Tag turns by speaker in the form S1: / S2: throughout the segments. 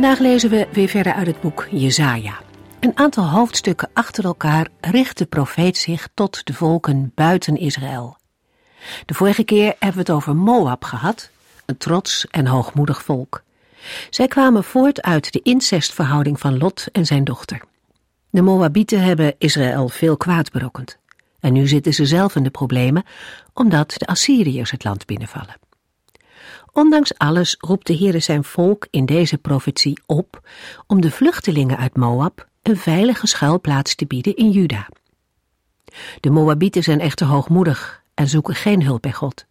S1: Vandaag lezen we weer verder uit het boek Jezaja. Een aantal hoofdstukken achter elkaar richt de profeet zich tot de volken buiten Israël. De vorige keer hebben we het over Moab gehad, een trots en hoogmoedig volk. Zij kwamen voort uit de incestverhouding van Lot en zijn dochter. De Moabieten hebben Israël veel kwaad berokkend. En nu zitten ze zelf in de problemen, omdat de Assyriërs het land binnenvallen. Ondanks alles roept de Heere zijn volk in deze profetie op om de vluchtelingen uit Moab een veilige schuilplaats te bieden in Juda. De Moabieten zijn echter hoogmoedig en zoeken geen hulp bij God.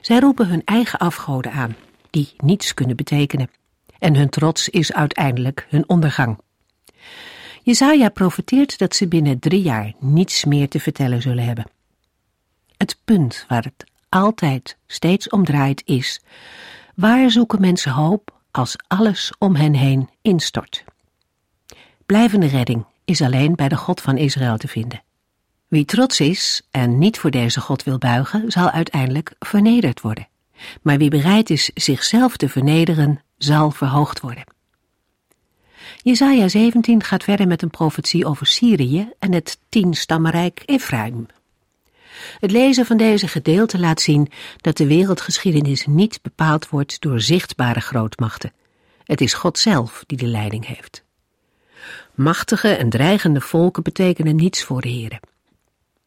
S1: Zij roepen hun eigen afgoden aan, die niets kunnen betekenen. En hun trots is uiteindelijk hun ondergang. Jezaja profeteert dat ze binnen drie jaar niets meer te vertellen zullen hebben. Het punt waar het altijd steeds om draait is, waar zoeken mensen hoop als alles om hen heen instort? Blijvende redding is alleen bij de God van Israël te vinden. Wie trots is en niet voor deze God wil buigen, zal uiteindelijk vernederd worden. Maar wie bereid is zichzelf te vernederen, zal verhoogd worden. Jesaja 17 gaat verder met een profetie over Syrië en het tienstammenrijk Ephraim. Het lezen van deze gedeelte laat zien dat de wereldgeschiedenis niet bepaald wordt door zichtbare grootmachten. Het is God zelf die de leiding heeft. Machtige en dreigende volken betekenen niets voor de Heere.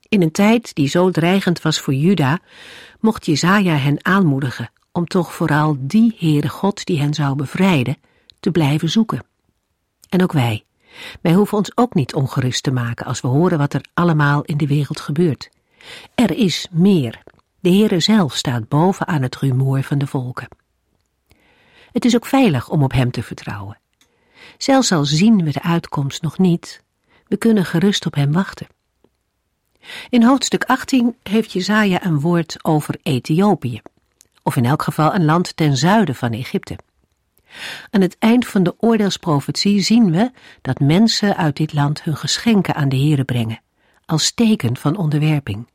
S1: In een tijd die zo dreigend was voor Juda, mocht Jezaja hen aanmoedigen om toch vooral die Heere God die hen zou bevrijden, te blijven zoeken. En ook wij. Wij hoeven ons ook niet ongerust te maken als we horen wat er allemaal in de wereld gebeurt. Er is meer. De Heere zelf staat boven aan het rumoer van de volken. Het is ook veilig om op Hem te vertrouwen. Zelfs al zien we de uitkomst nog niet, we kunnen gerust op Hem wachten. In hoofdstuk 18 heeft Jezaja een woord over Ethiopië, of in elk geval een land ten zuiden van Egypte. Aan het eind van de oordeelsprofetie zien we dat mensen uit dit land hun geschenken aan de Heere brengen, als teken van onderwerping.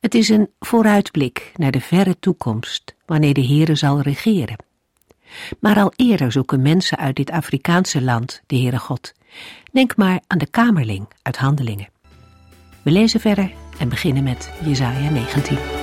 S1: Het is een vooruitblik naar de verre toekomst, wanneer de Heere zal regeren. Maar al eerder zoeken mensen uit dit Afrikaanse land de Heere God. Denk maar aan de kamerling uit Handelingen. We lezen verder en beginnen met Jesaja 19.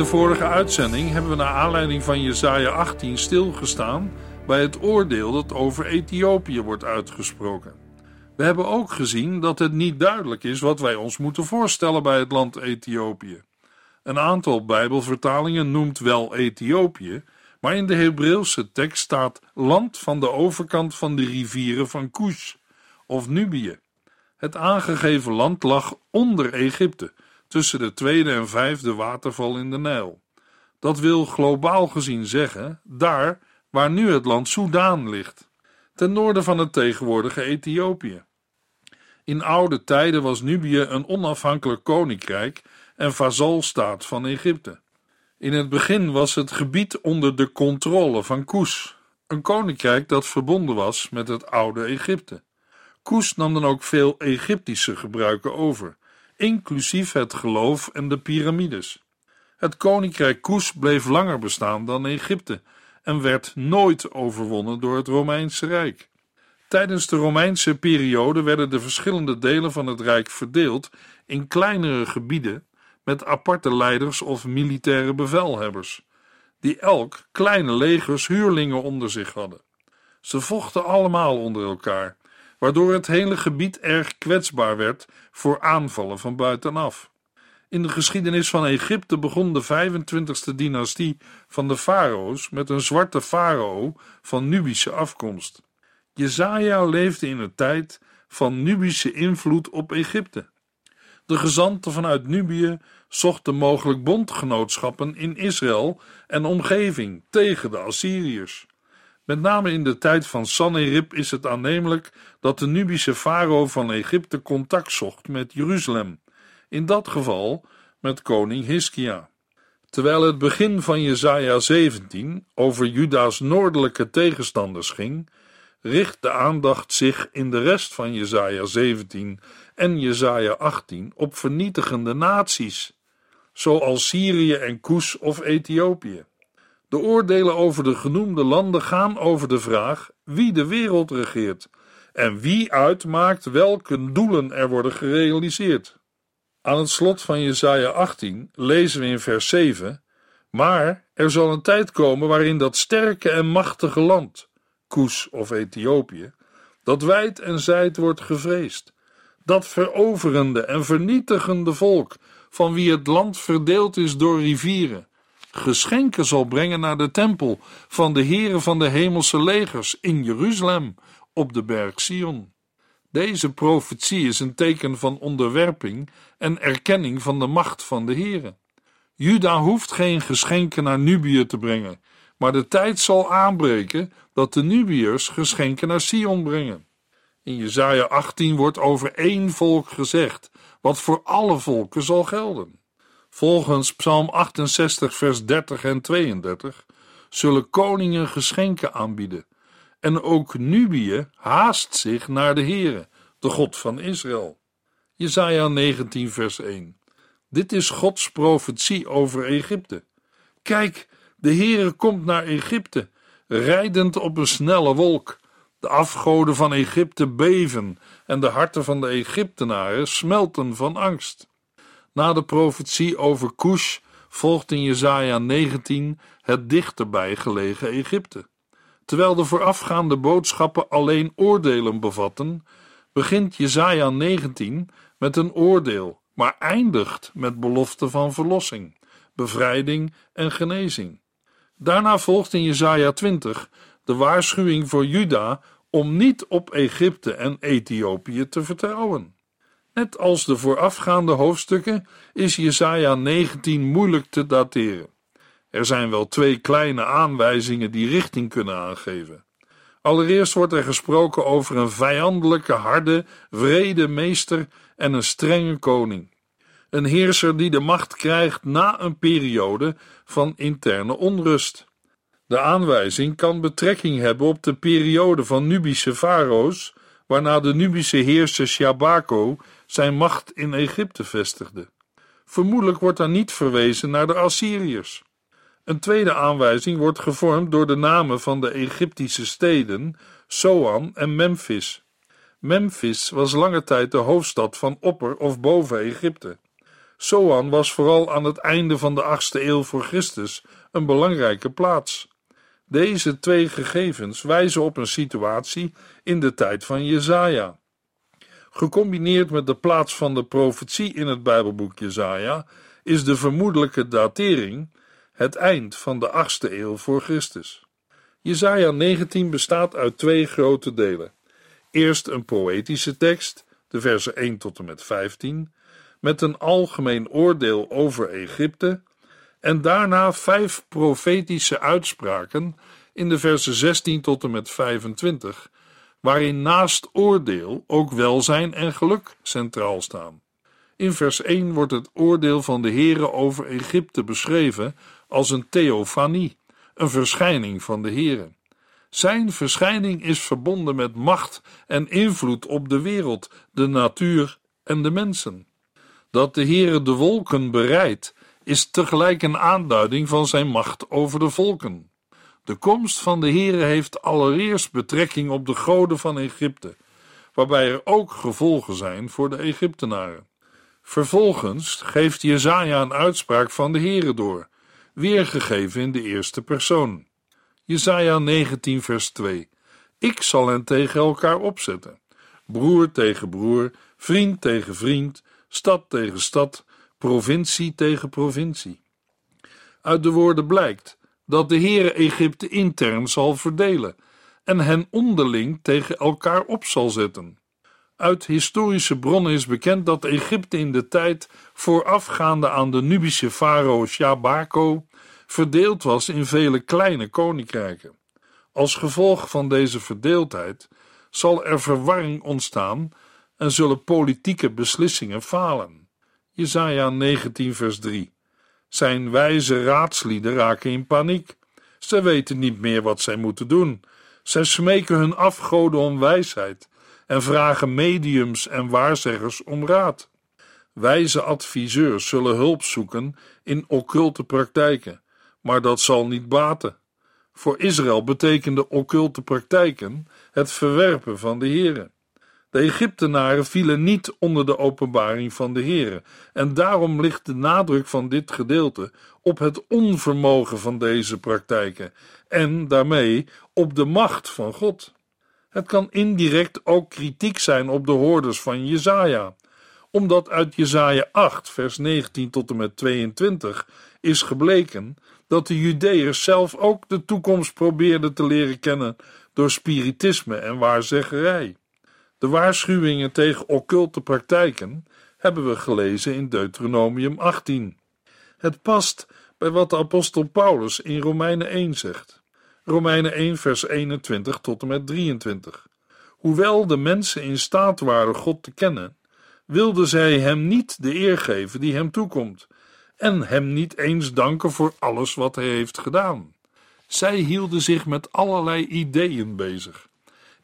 S2: De vorige uitzending hebben we naar aanleiding van Jesaja 18 stilgestaan bij het oordeel dat over Ethiopië wordt uitgesproken. We hebben ook gezien dat het niet duidelijk is wat wij ons moeten voorstellen bij het land Ethiopië. Een aantal Bijbelvertalingen noemt wel Ethiopië, maar in de Hebreeuwse tekst staat land van de overkant van de rivieren van Kush of Nubië. Het aangegeven land lag onder Egypte tussen de tweede en vijfde waterval in de Nijl. Dat wil globaal gezien zeggen daar waar nu het land Soudaan ligt, ten noorden van het tegenwoordige Ethiopië. In oude tijden was Nubië een onafhankelijk koninkrijk en vazalstaat van Egypte. In het begin was het gebied onder de controle van Kus, een koninkrijk dat verbonden was met het oude Egypte. Kus nam dan ook veel Egyptische gebruiken over, inclusief het geloof en de piramides. Het koninkrijk Kus bleef langer bestaan dan Egypte en werd nooit overwonnen door het Romeinse Rijk. Tijdens de Romeinse periode werden de verschillende delen van het rijk verdeeld in kleinere gebieden met aparte leiders of militaire bevelhebbers, die elk kleine legers huurlingen onder zich hadden. Ze vochten allemaal onder elkaar, waardoor het hele gebied erg kwetsbaar werd voor aanvallen van buitenaf. In de geschiedenis van Egypte begon de 25e dynastie van de farao's met een zwarte farao van Nubische afkomst. Jezaja leefde in een tijd van Nubische invloed op Egypte. De gezanten vanuit Nubië zochten mogelijk bondgenootschappen in Israël en omgeving tegen de Assyriërs. Met name in de tijd van Sanherib is het aannemelijk dat de Nubische farao van Egypte contact zocht met Jeruzalem, in dat geval met koning Hiskia. Terwijl het begin van Jesaja 17 over Juda's noordelijke tegenstanders ging, richt de aandacht zich in de rest van Jesaja 17 en Jesaja 18 op vernietigende naties, zoals Syrië en Koes of Ethiopië. De oordelen over de genoemde landen gaan over de vraag wie de wereld regeert en wie uitmaakt welke doelen er worden gerealiseerd. Aan het slot van Jesaja 18 lezen we in vers 7: Maar er zal een tijd komen waarin dat sterke en machtige land, Koes of Ethiopië, dat wijd en zijd wordt gevreesd. Dat veroverende en vernietigende volk, van wie het land verdeeld is door rivieren, geschenken zal brengen naar de tempel van de Heere van de hemelse legers in Jeruzalem op de berg Sion. Deze profetie is een teken van onderwerping en erkenning van de macht van de Heere. Juda hoeft geen geschenken naar Nubië te brengen, maar de tijd zal aanbreken dat de Nubiërs geschenken naar Sion brengen. In Jesaja 18 wordt over één volk gezegd, wat voor alle volken zal gelden. Volgens Psalm 68, vers 30 en 32 zullen koningen geschenken aanbieden. En ook Nubië haast zich naar de Heere, de God van Israël. Jesaja 19, vers 1. Dit is Gods profetie over Egypte. Kijk, de Heere komt naar Egypte, rijdend op een snelle wolk. De afgoden van Egypte beven en de harten van de Egyptenaren smelten van angst. Na de profetie over Cush volgt in Jesaja 19 het dichterbij gelegen Egypte. Terwijl de voorafgaande boodschappen alleen oordelen bevatten, begint Jesaja 19 met een oordeel, maar eindigt met belofte van verlossing, bevrijding en genezing. Daarna volgt in Jesaja 20 de waarschuwing voor Juda om niet op Egypte en Ethiopië te vertrouwen. Net als de voorafgaande hoofdstukken is Jesaja 19 moeilijk te dateren. Er zijn wel twee kleine aanwijzingen die richting kunnen aangeven. Allereerst wordt er gesproken over een vijandelijke, harde, vrede meester en een strenge koning. Een heerser die de macht krijgt na een periode van interne onrust. De aanwijzing kan betrekking hebben op de periode van Nubische farao's, waarna de Nubische heerser Shabako zijn macht in Egypte vestigde. Vermoedelijk wordt daar niet verwezen naar de Assyriërs. Een tweede aanwijzing wordt gevormd door de namen van de Egyptische steden Soan en Memphis. Memphis was lange tijd de hoofdstad van Opper of Boven Egypte. Soan was vooral aan het einde van de 8e eeuw voor Christus een belangrijke plaats. Deze twee gegevens wijzen op een situatie in de tijd van Jezaja. Gecombineerd met de plaats van de profetie in het Bijbelboek Jezaja is de vermoedelijke datering het eind van de 8e eeuw voor Christus. Jezaja 19 bestaat uit twee grote delen. Eerst een poëtische tekst, de versen 1 tot en met 15, met een algemeen oordeel over Egypte, en daarna vijf profetische uitspraken in de versen 16 tot en met 25, waarin naast oordeel ook welzijn en geluk centraal staan. In vers 1 wordt het oordeel van de Heere over Egypte beschreven als een theofanie, een verschijning van de Heere. Zijn verschijning is verbonden met macht en invloed op de wereld, de natuur en de mensen. Dat de Heere de wolken bereidt, is tegelijk een aanduiding van zijn macht over de volken. De komst van de Heere heeft allereerst betrekking op de goden van Egypte, waarbij er ook gevolgen zijn voor de Egyptenaren. Vervolgens geeft Jezaja een uitspraak van de Heere door, weergegeven in de eerste persoon. Jezaja 19 vers 2 Ik zal hen tegen elkaar opzetten, broer tegen broer, vriend tegen vriend, stad tegen stad, provincie tegen provincie. Uit de woorden blijkt dat de Heere Egypte intern zal verdelen en hen onderling tegen elkaar op zal zetten. Uit historische bronnen is bekend dat Egypte in de tijd voorafgaande aan de Nubische farao Shabako verdeeld was in vele kleine koninkrijken. Als gevolg van deze verdeeldheid zal er verwarring ontstaan en zullen politieke beslissingen falen. Jesaja 19 vers 3 Zijn wijze raadslieden raken in paniek. Ze weten niet meer wat zij moeten doen. Zij smeken hun afgoden om wijsheid en vragen mediums en waarzeggers om raad. Wijze adviseurs zullen hulp zoeken in occulte praktijken, maar dat zal niet baten. Voor Israël betekende occulte praktijken het verwerpen van de Here. De Egyptenaren vielen niet onder de openbaring van de Here, en daarom ligt de nadruk van dit gedeelte op het onvermogen van deze praktijken en daarmee op de macht van God. Het kan indirect ook kritiek zijn op de hoorders van Jezaja, omdat uit Jezaja 8 vers 19 tot en met 22 is gebleken dat de Judeërs zelf ook de toekomst probeerden te leren kennen door spiritisme en waarzeggerij. De waarschuwingen tegen occulte praktijken hebben we gelezen in Deuteronomium 18. Het past bij wat de apostel Paulus in Romeinen 1 zegt. Romeinen 1 vers 21 tot en met 23. Hoewel de mensen in staat waren God te kennen, wilden zij hem niet de eer geven die hem toekomt en hem niet eens danken voor alles wat hij heeft gedaan. Zij hielden zich met allerlei ideeën bezig.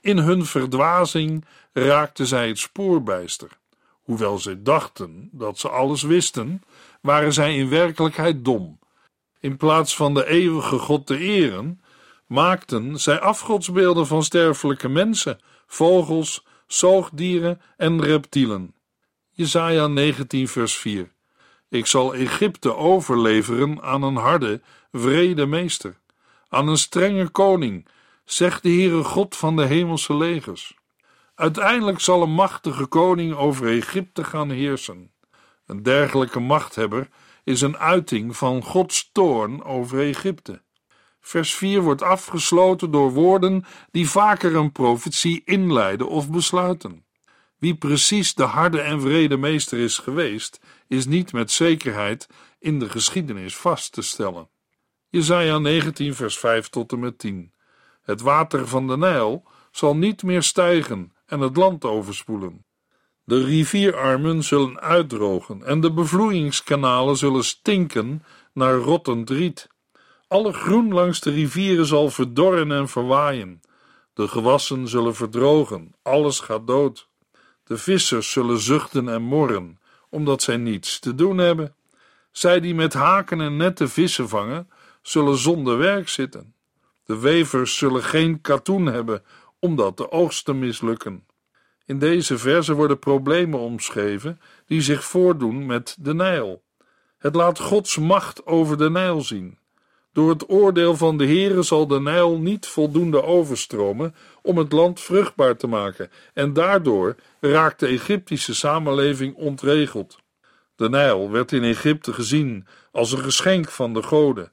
S2: In hun verdwazing raakten zij het spoorbijster. Hoewel zij dachten dat ze alles wisten, waren zij in werkelijkheid dom. In plaats van de eeuwige God te eren, maakten zij afgodsbeelden van sterfelijke mensen, vogels, zoogdieren en reptielen. Jesaja 19 vers 4 Ik zal Egypte overleveren aan een harde, vrede meester, aan een strenge koning, zegt de Heere God van de hemelse legers. Uiteindelijk zal een machtige koning over Egypte gaan heersen. Een dergelijke machthebber is een uiting van Gods toorn over Egypte. Vers 4 wordt afgesloten door woorden die vaker een profetie inleiden of besluiten. Wie precies de harde en vrede meester is geweest, is niet met zekerheid in de geschiedenis vast te stellen. Jesaja 19 vers 5 tot en met 10 Het water van de Nijl zal niet meer stijgen en het land overspoelen. De rivierarmen zullen uitdrogen en de bevloeiingskanalen zullen stinken naar rottend riet. Alle groen langs de rivieren zal verdorren en verwaaien. De gewassen zullen verdrogen, alles gaat dood. De vissers zullen zuchten en morren, omdat zij niets te doen hebben. Zij die met haken en netten vissen vangen, zullen zonder werk zitten. De wevers zullen geen katoen hebben, omdat de oogsten mislukken. In deze verse worden problemen omschreven die zich voordoen met de Nijl. Het laat Gods macht over de Nijl zien. Door het oordeel van de Heere zal de Nijl niet voldoende overstromen om het land vruchtbaar te maken, en daardoor raakt de Egyptische samenleving ontregeld. De Nijl werd in Egypte gezien als een geschenk van de goden,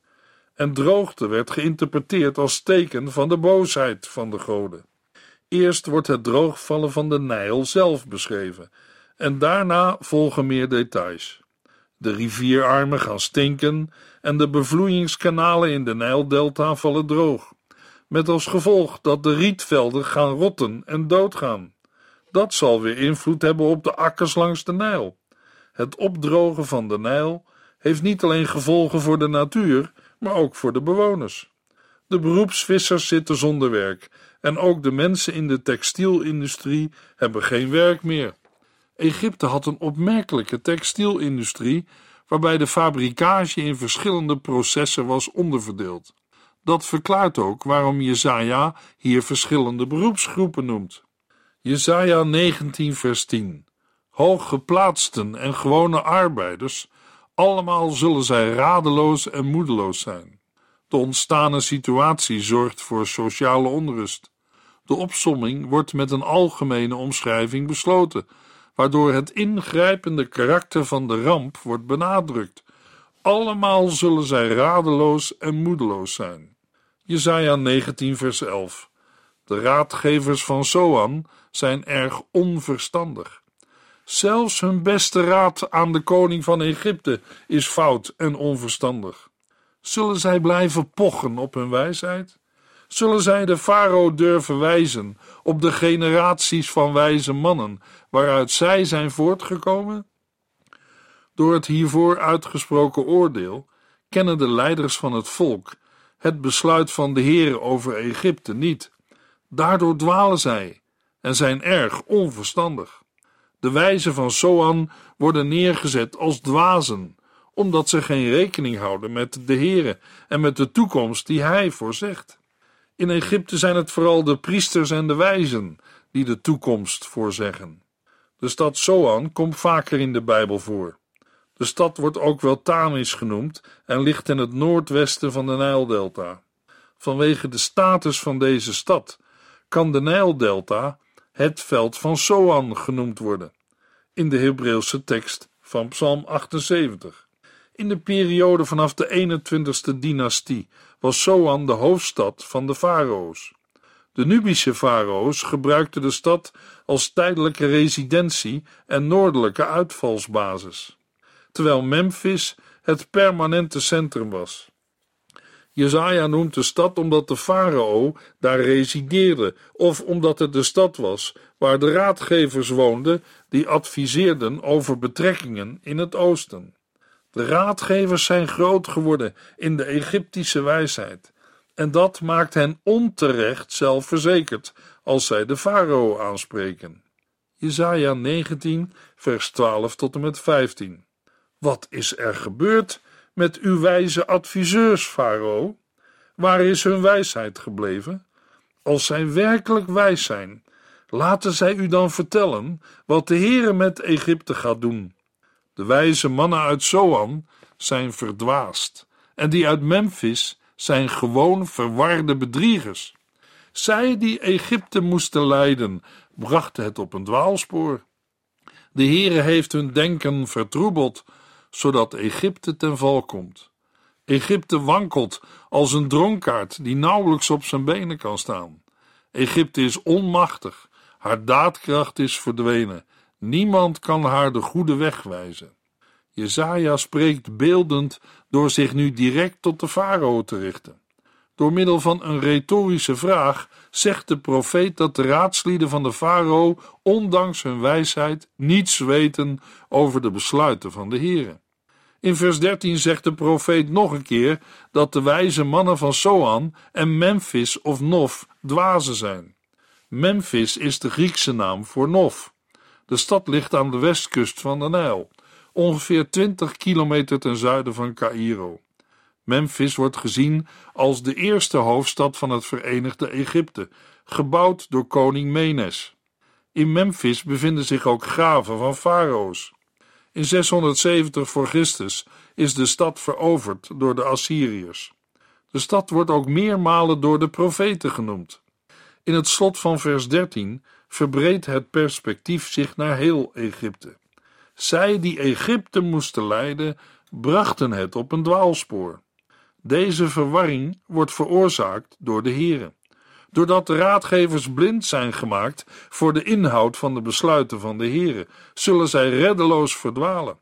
S2: en droogte werd geïnterpreteerd als teken van de boosheid van de goden. Eerst wordt het droogvallen van de Nijl zelf beschreven, en daarna volgen meer details. De rivierarmen gaan stinken en de bevloeiingskanalen in de Nijldelta vallen droog, met als gevolg dat de rietvelden gaan rotten en doodgaan. Dat zal weer invloed hebben op de akkers langs de Nijl. Het opdrogen van de Nijl heeft niet alleen gevolgen voor de natuur, maar ook voor de bewoners. De beroepsvissers zitten zonder werk en ook de mensen in de textielindustrie hebben geen werk meer. Egypte had een opmerkelijke textielindustrie waarbij de fabrikage in verschillende processen was onderverdeeld. Dat verklaart ook waarom Jezaja hier verschillende beroepsgroepen noemt. Jezaja 19 vers 10 hooggeplaatsten en gewone arbeiders, allemaal zullen zij radeloos en moedeloos zijn. De ontstane situatie zorgt voor sociale onrust. De opsomming wordt met een algemene omschrijving besloten, waardoor het ingrijpende karakter van de ramp wordt benadrukt. Allemaal zullen zij radeloos en moedeloos zijn. Jesaja 19 vers 11 De raadgevers van Zoan zijn erg onverstandig. Zelfs hun beste raad aan de koning van Egypte is fout en onverstandig. Zullen zij blijven pochen op hun wijsheid? Zullen zij de farao durven wijzen op de generaties van wijze mannen waaruit zij zijn voortgekomen? Door het hiervoor uitgesproken oordeel kennen de leiders van het volk het besluit van de Heer over Egypte niet. Daardoor dwalen zij en zijn erg onverstandig. De wijzen van Soan worden neergezet als dwazen, omdat ze geen rekening houden met de Heere en met de toekomst die hij voorzegt. In Egypte zijn het vooral de priesters en de wijzen die de toekomst voorzeggen. De stad Soan komt vaker in de Bijbel voor. De stad wordt ook wel Tanis genoemd en ligt in het noordwesten van de Nijldelta. Vanwege de status van deze stad kan de Nijldelta het veld van Soan genoemd worden, in de Hebreeuwse tekst van Psalm 78. In de periode vanaf de 21ste dynastie was Soan de hoofdstad van de farao's. De Nubische farao's gebruikten de stad als tijdelijke residentie en noordelijke uitvalsbasis, terwijl Memphis het permanente centrum was. Jezaja noemt de stad omdat de farao daar resideerde, of omdat het de stad was waar de raadgevers woonden die adviseerden over betrekkingen in het oosten. De raadgevers zijn groot geworden in de Egyptische wijsheid, en dat maakt hen onterecht zelfverzekerd als zij de farao aanspreken. Jesaja 19, vers 12 tot en met 15. Wat is er gebeurd met uw wijze adviseurs, farao? Waar is hun wijsheid gebleven? Als zij werkelijk wijs zijn, laten zij u dan vertellen wat de Heere met Egypte gaat doen. De wijze mannen uit Zoan zijn verdwaasd, en die uit Memphis zijn gewoon verwarde bedriegers. Zij die Egypte moesten leiden, brachten het op een dwaalspoor. De Heere heeft hun denken vertroebeld, zodat Egypte ten val komt. Egypte wankelt als een dronkaard die nauwelijks op zijn benen kan staan. Egypte is onmachtig, haar daadkracht is verdwenen Niemand kan haar de goede weg wijzen. Jezaja spreekt beeldend door zich nu direct tot de farao te richten. Door middel van een retorische vraag zegt de profeet dat de raadslieden van de farao, ondanks hun wijsheid, niets weten over de besluiten van de Here. In vers 13 zegt de profeet nog een keer dat de wijze mannen van Soan en Memphis of Nof dwazen zijn. Memphis is de Griekse naam voor Nof. De stad ligt aan de westkust van de Nijl, ongeveer 20 kilometer ten zuiden van Caïro. Memphis wordt gezien als de eerste hoofdstad van het Verenigde Egypte, gebouwd door koning Menes. In Memphis bevinden zich ook graven van farao's. In 670 voor Christus is de stad veroverd door de Assyriërs. De stad wordt ook meermalen door de profeten genoemd. In het slot van vers 13 verbreedt het perspectief zich naar heel Egypte. Zij die Egypte moesten leiden, brachten het op een dwaalspoor. Deze verwarring wordt veroorzaakt door de Heren. Doordat de raadgevers blind zijn gemaakt voor de inhoud van de besluiten van de Heren, zullen zij reddeloos verdwalen.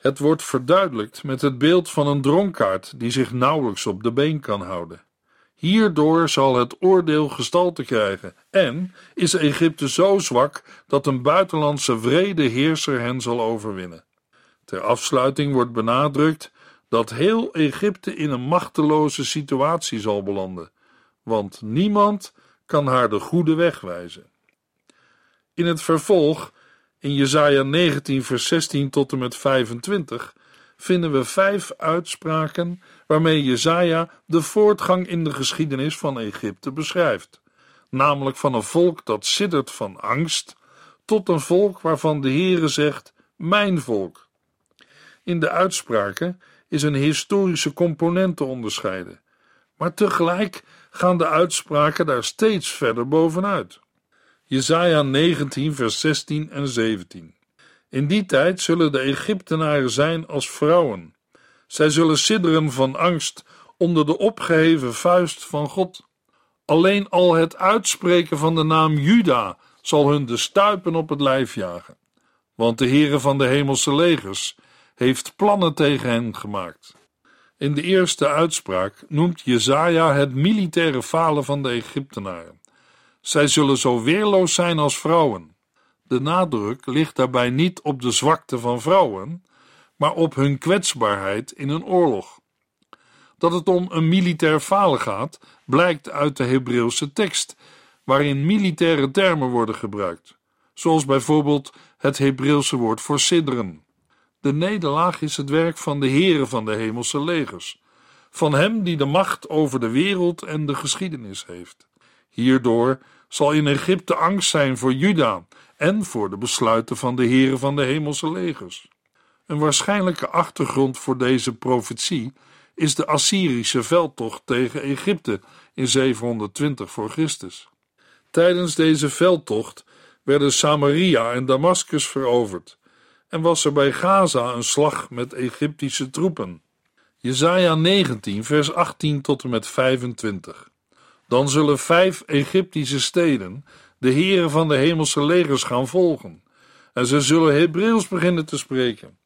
S2: Het wordt verduidelijkt met het beeld van een dronkaard die zich nauwelijks op de been kan houden. Hierdoor zal het oordeel gestalte krijgen en is Egypte zo zwak dat een buitenlandse vrede heerser hen zal overwinnen. Ter afsluiting wordt benadrukt dat heel Egypte in een machteloze situatie zal belanden, want niemand kan haar de goede weg wijzen. In het vervolg, in Jesaja 19 vers 16 tot en met 25, vinden we vijf uitspraken waarmee Jezaja de voortgang in de geschiedenis van Egypte beschrijft, namelijk van een volk dat siddert van angst tot een volk waarvan de Heere zegt: Mijn volk. In de uitspraken is een historische component te onderscheiden, maar tegelijk gaan de uitspraken daar steeds verder bovenuit. Jesaja 19, vers 16 en 17. In die tijd zullen de Egyptenaren zijn als vrouwen. Zij zullen sidderen van angst onder de opgeheven vuist van God. Alleen al het uitspreken van de naam Juda zal hun de stuipen op het lijf jagen. Want de Heere van de hemelse legers heeft plannen tegen hen gemaakt. In de eerste uitspraak noemt Jezaja het militaire falen van de Egyptenaren. Zij zullen zo weerloos zijn als vrouwen. De nadruk ligt daarbij niet op de zwakte van vrouwen, maar op hun kwetsbaarheid in een oorlog. Dat het om een militair falen gaat, blijkt uit de Hebreeuwse tekst, waarin militaire termen worden gebruikt, zoals bijvoorbeeld het Hebreeuwse woord voor sidderen. De nederlaag is het werk van de Heere van de hemelse legers, van hem die de macht over de wereld en de geschiedenis heeft. Hierdoor zal in Egypte angst zijn voor Juda en voor de besluiten van de Heere van de hemelse legers. Een waarschijnlijke achtergrond voor deze profetie is de Assyrische veldtocht tegen Egypte in 720 voor Christus. Tijdens deze veldtocht werden Samaria en Damascus veroverd en was er bij Gaza een slag met Egyptische troepen. Jesaja 19 vers 18 tot en met 25 Dan zullen vijf Egyptische steden de heren van de hemelse legers gaan volgen en ze zullen Hebreeuws beginnen te spreken.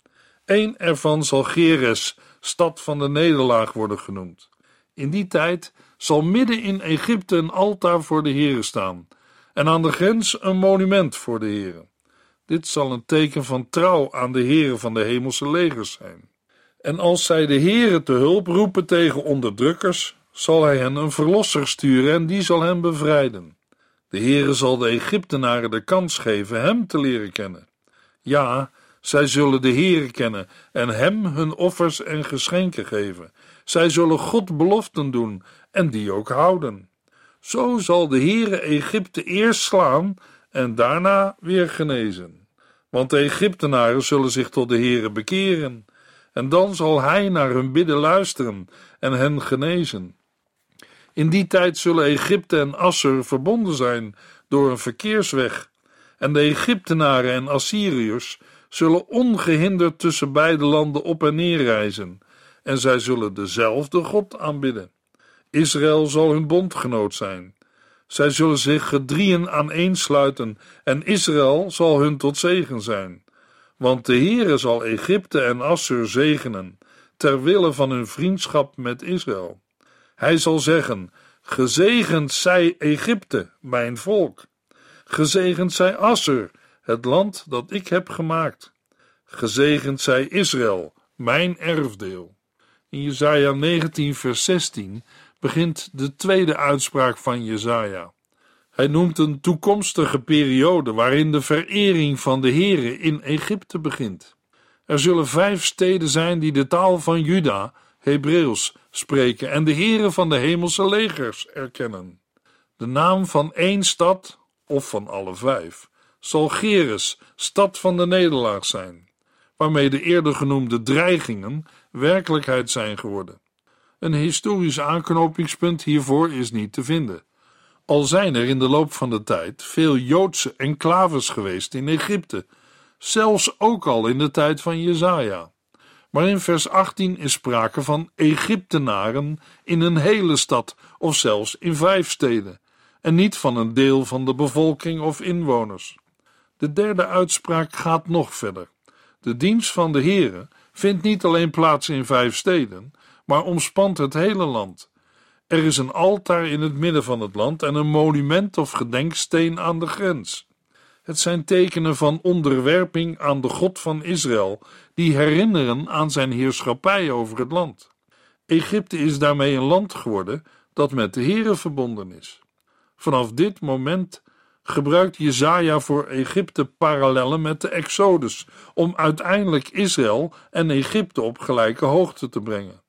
S2: Eén ervan zal Geres, stad van de nederlaag, worden genoemd. In die tijd zal midden in Egypte een altaar voor de Heere staan en aan de grens een monument voor de Heere. Dit zal een teken van trouw aan de Heere van de hemelse legers zijn. En als zij de Heere te hulp roepen tegen onderdrukkers, zal hij hen een verlosser sturen en die zal hen bevrijden. De Heere zal de Egyptenaren de kans geven hem te leren kennen. Ja, zij zullen de Heere kennen en hem hun offers en geschenken geven. Zij zullen God beloften doen en die ook houden. Zo zal de Heere Egypte eerst slaan en daarna weer genezen. Want de Egyptenaren zullen zich tot de Heere bekeren, en dan zal hij naar hun bidden luisteren en hen genezen. In die tijd zullen Egypte en Assur verbonden zijn door een verkeersweg, en de Egyptenaren en Assyriërs zullen ongehinderd tussen beide landen op en neer reizen, en zij zullen dezelfde God aanbidden. Israël zal hun bondgenoot zijn. Zij zullen zich gedrieën aaneensluiten en Israël zal hun tot zegen zijn. Want de Heere zal Egypte en Assur zegenen, ter wille van hun vriendschap met Israël. Hij zal zeggen, gezegend zij Egypte, mijn volk. Gezegend zij Assur, het land dat ik heb gemaakt. Gezegend zij Israël, mijn erfdeel. In Jesaja 19 vers 16 begint de tweede uitspraak van Jesaja. Hij noemt een toekomstige periode waarin de verering van de Here in Egypte begint. Er zullen vijf steden zijn die de taal van Juda, Hebreeuws, spreken en de Here van de hemelse legers erkennen. De naam van één stad, of van alle vijf, zal Geres, stad van de nederlaag zijn, waarmee de eerder genoemde dreigingen werkelijkheid zijn geworden. Een historisch aanknopingspunt hiervoor is niet te vinden. Al zijn er in de loop van de tijd veel Joodse enclaves geweest in Egypte, zelfs ook al in de tijd van Jezaja. Maar in vers 18 is sprake van Egyptenaren in een hele stad of zelfs in vijf steden, en niet van een deel van de bevolking of inwoners. De derde uitspraak gaat nog verder. De dienst van de Heere vindt niet alleen plaats in vijf steden, maar omspant het hele land. Er is een altaar in het midden van het land en een monument of gedenksteen aan de grens. Het zijn tekenen van onderwerping aan de God van Israël, die herinneren aan zijn heerschappij over het land. Egypte is daarmee een land geworden dat met de Here verbonden is. Vanaf dit moment gebruikt Jezaja voor Egypte parallellen met de Exodus, om uiteindelijk Israël en Egypte op gelijke hoogte te brengen.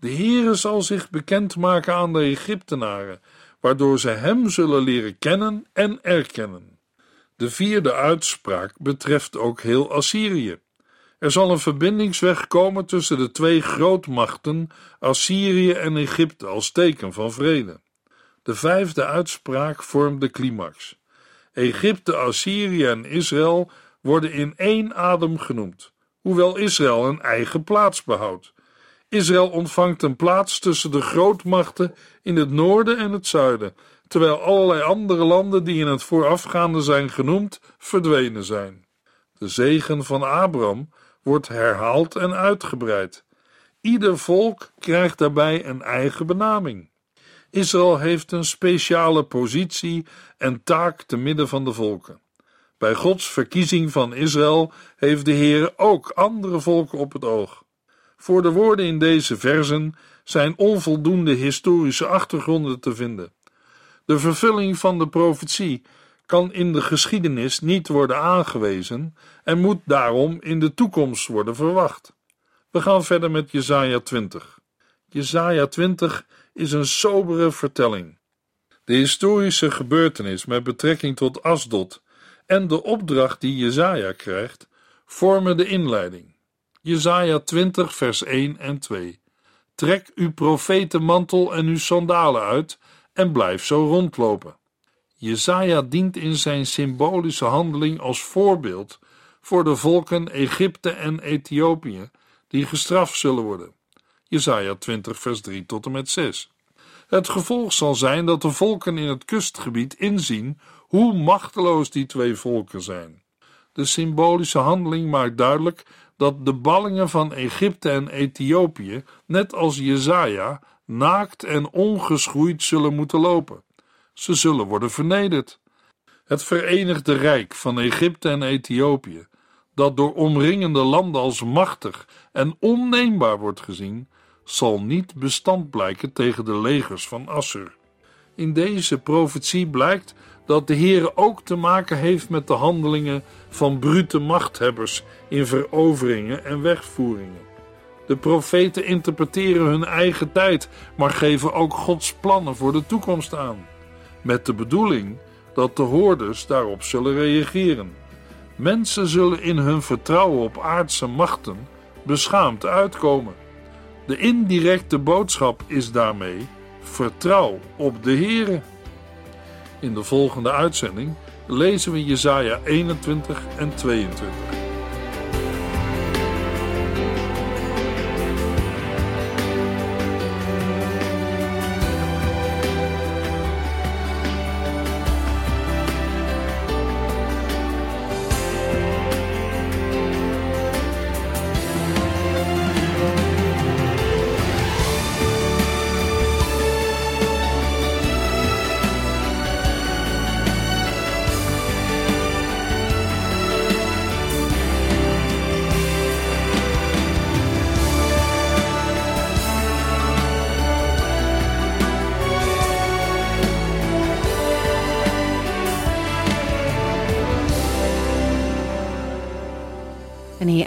S2: De Heere zal zich bekendmaken aan de Egyptenaren, waardoor ze hem zullen leren kennen en erkennen. De vierde uitspraak betreft ook heel Assyrië. Er zal een verbindingsweg komen tussen de twee grootmachten, Assyrië en Egypte, als teken van vrede. De vijfde uitspraak vormt de climax. Egypte, Assyrië en Israël worden in één adem genoemd, hoewel Israël een eigen plaats behoudt. Israël ontvangt een plaats tussen de grootmachten in het noorden en het zuiden, terwijl allerlei andere landen die in het voorafgaande zijn genoemd, verdwenen zijn. De zegen van Abraham wordt herhaald en uitgebreid. Ieder volk krijgt daarbij een eigen benaming. Israël heeft een speciale positie en taak te midden van de volken. Bij Gods verkiezing van Israël heeft de Heer ook andere volken op het oog. Voor de woorden in deze versen zijn onvoldoende historische achtergronden te vinden. De vervulling van de profetie kan in de geschiedenis niet worden aangewezen en moet daarom in de toekomst worden verwacht. We gaan verder met Jesaja 20. Jesaja 20 is een sobere vertelling. De historische gebeurtenis met betrekking tot Asdod en de opdracht die Jesaja krijgt, vormen de inleiding. Jesaja 20 vers 1 en 2. Trek uw profetenmantel en uw sandalen uit en blijf zo rondlopen. Jesaja dient in zijn symbolische handeling als voorbeeld voor de volken Egypte en Ethiopië die gestraft zullen worden. Jesaja 20 vers 3 tot en met 6. Het gevolg zal zijn dat de volken in het kustgebied inzien hoe machteloos die twee volken zijn. De symbolische handeling maakt duidelijk dat de ballingen van Egypte en Ethiopië, net als Jezaja, naakt en ongeschoeid zullen moeten lopen. Ze zullen worden vernederd. Het Verenigde Rijk van Egypte en Ethiopië, dat door omringende landen als machtig en onneembaar wordt gezien, zal niet bestand blijken tegen de legers van Assur. In deze profetie blijkt dat de Heer ook te maken heeft met de handelingen van brute machthebbers in veroveringen en wegvoeringen. De profeten interpreteren hun eigen tijd, maar geven ook Gods plannen voor de toekomst aan, met de bedoeling dat de hoorders daarop zullen reageren. Mensen zullen in hun vertrouwen op aardse machten beschaamd uitkomen. De indirecte boodschap is daarmee: vertrouw op de Heere. In de volgende uitzending lezen we Jesaja 21 en 22.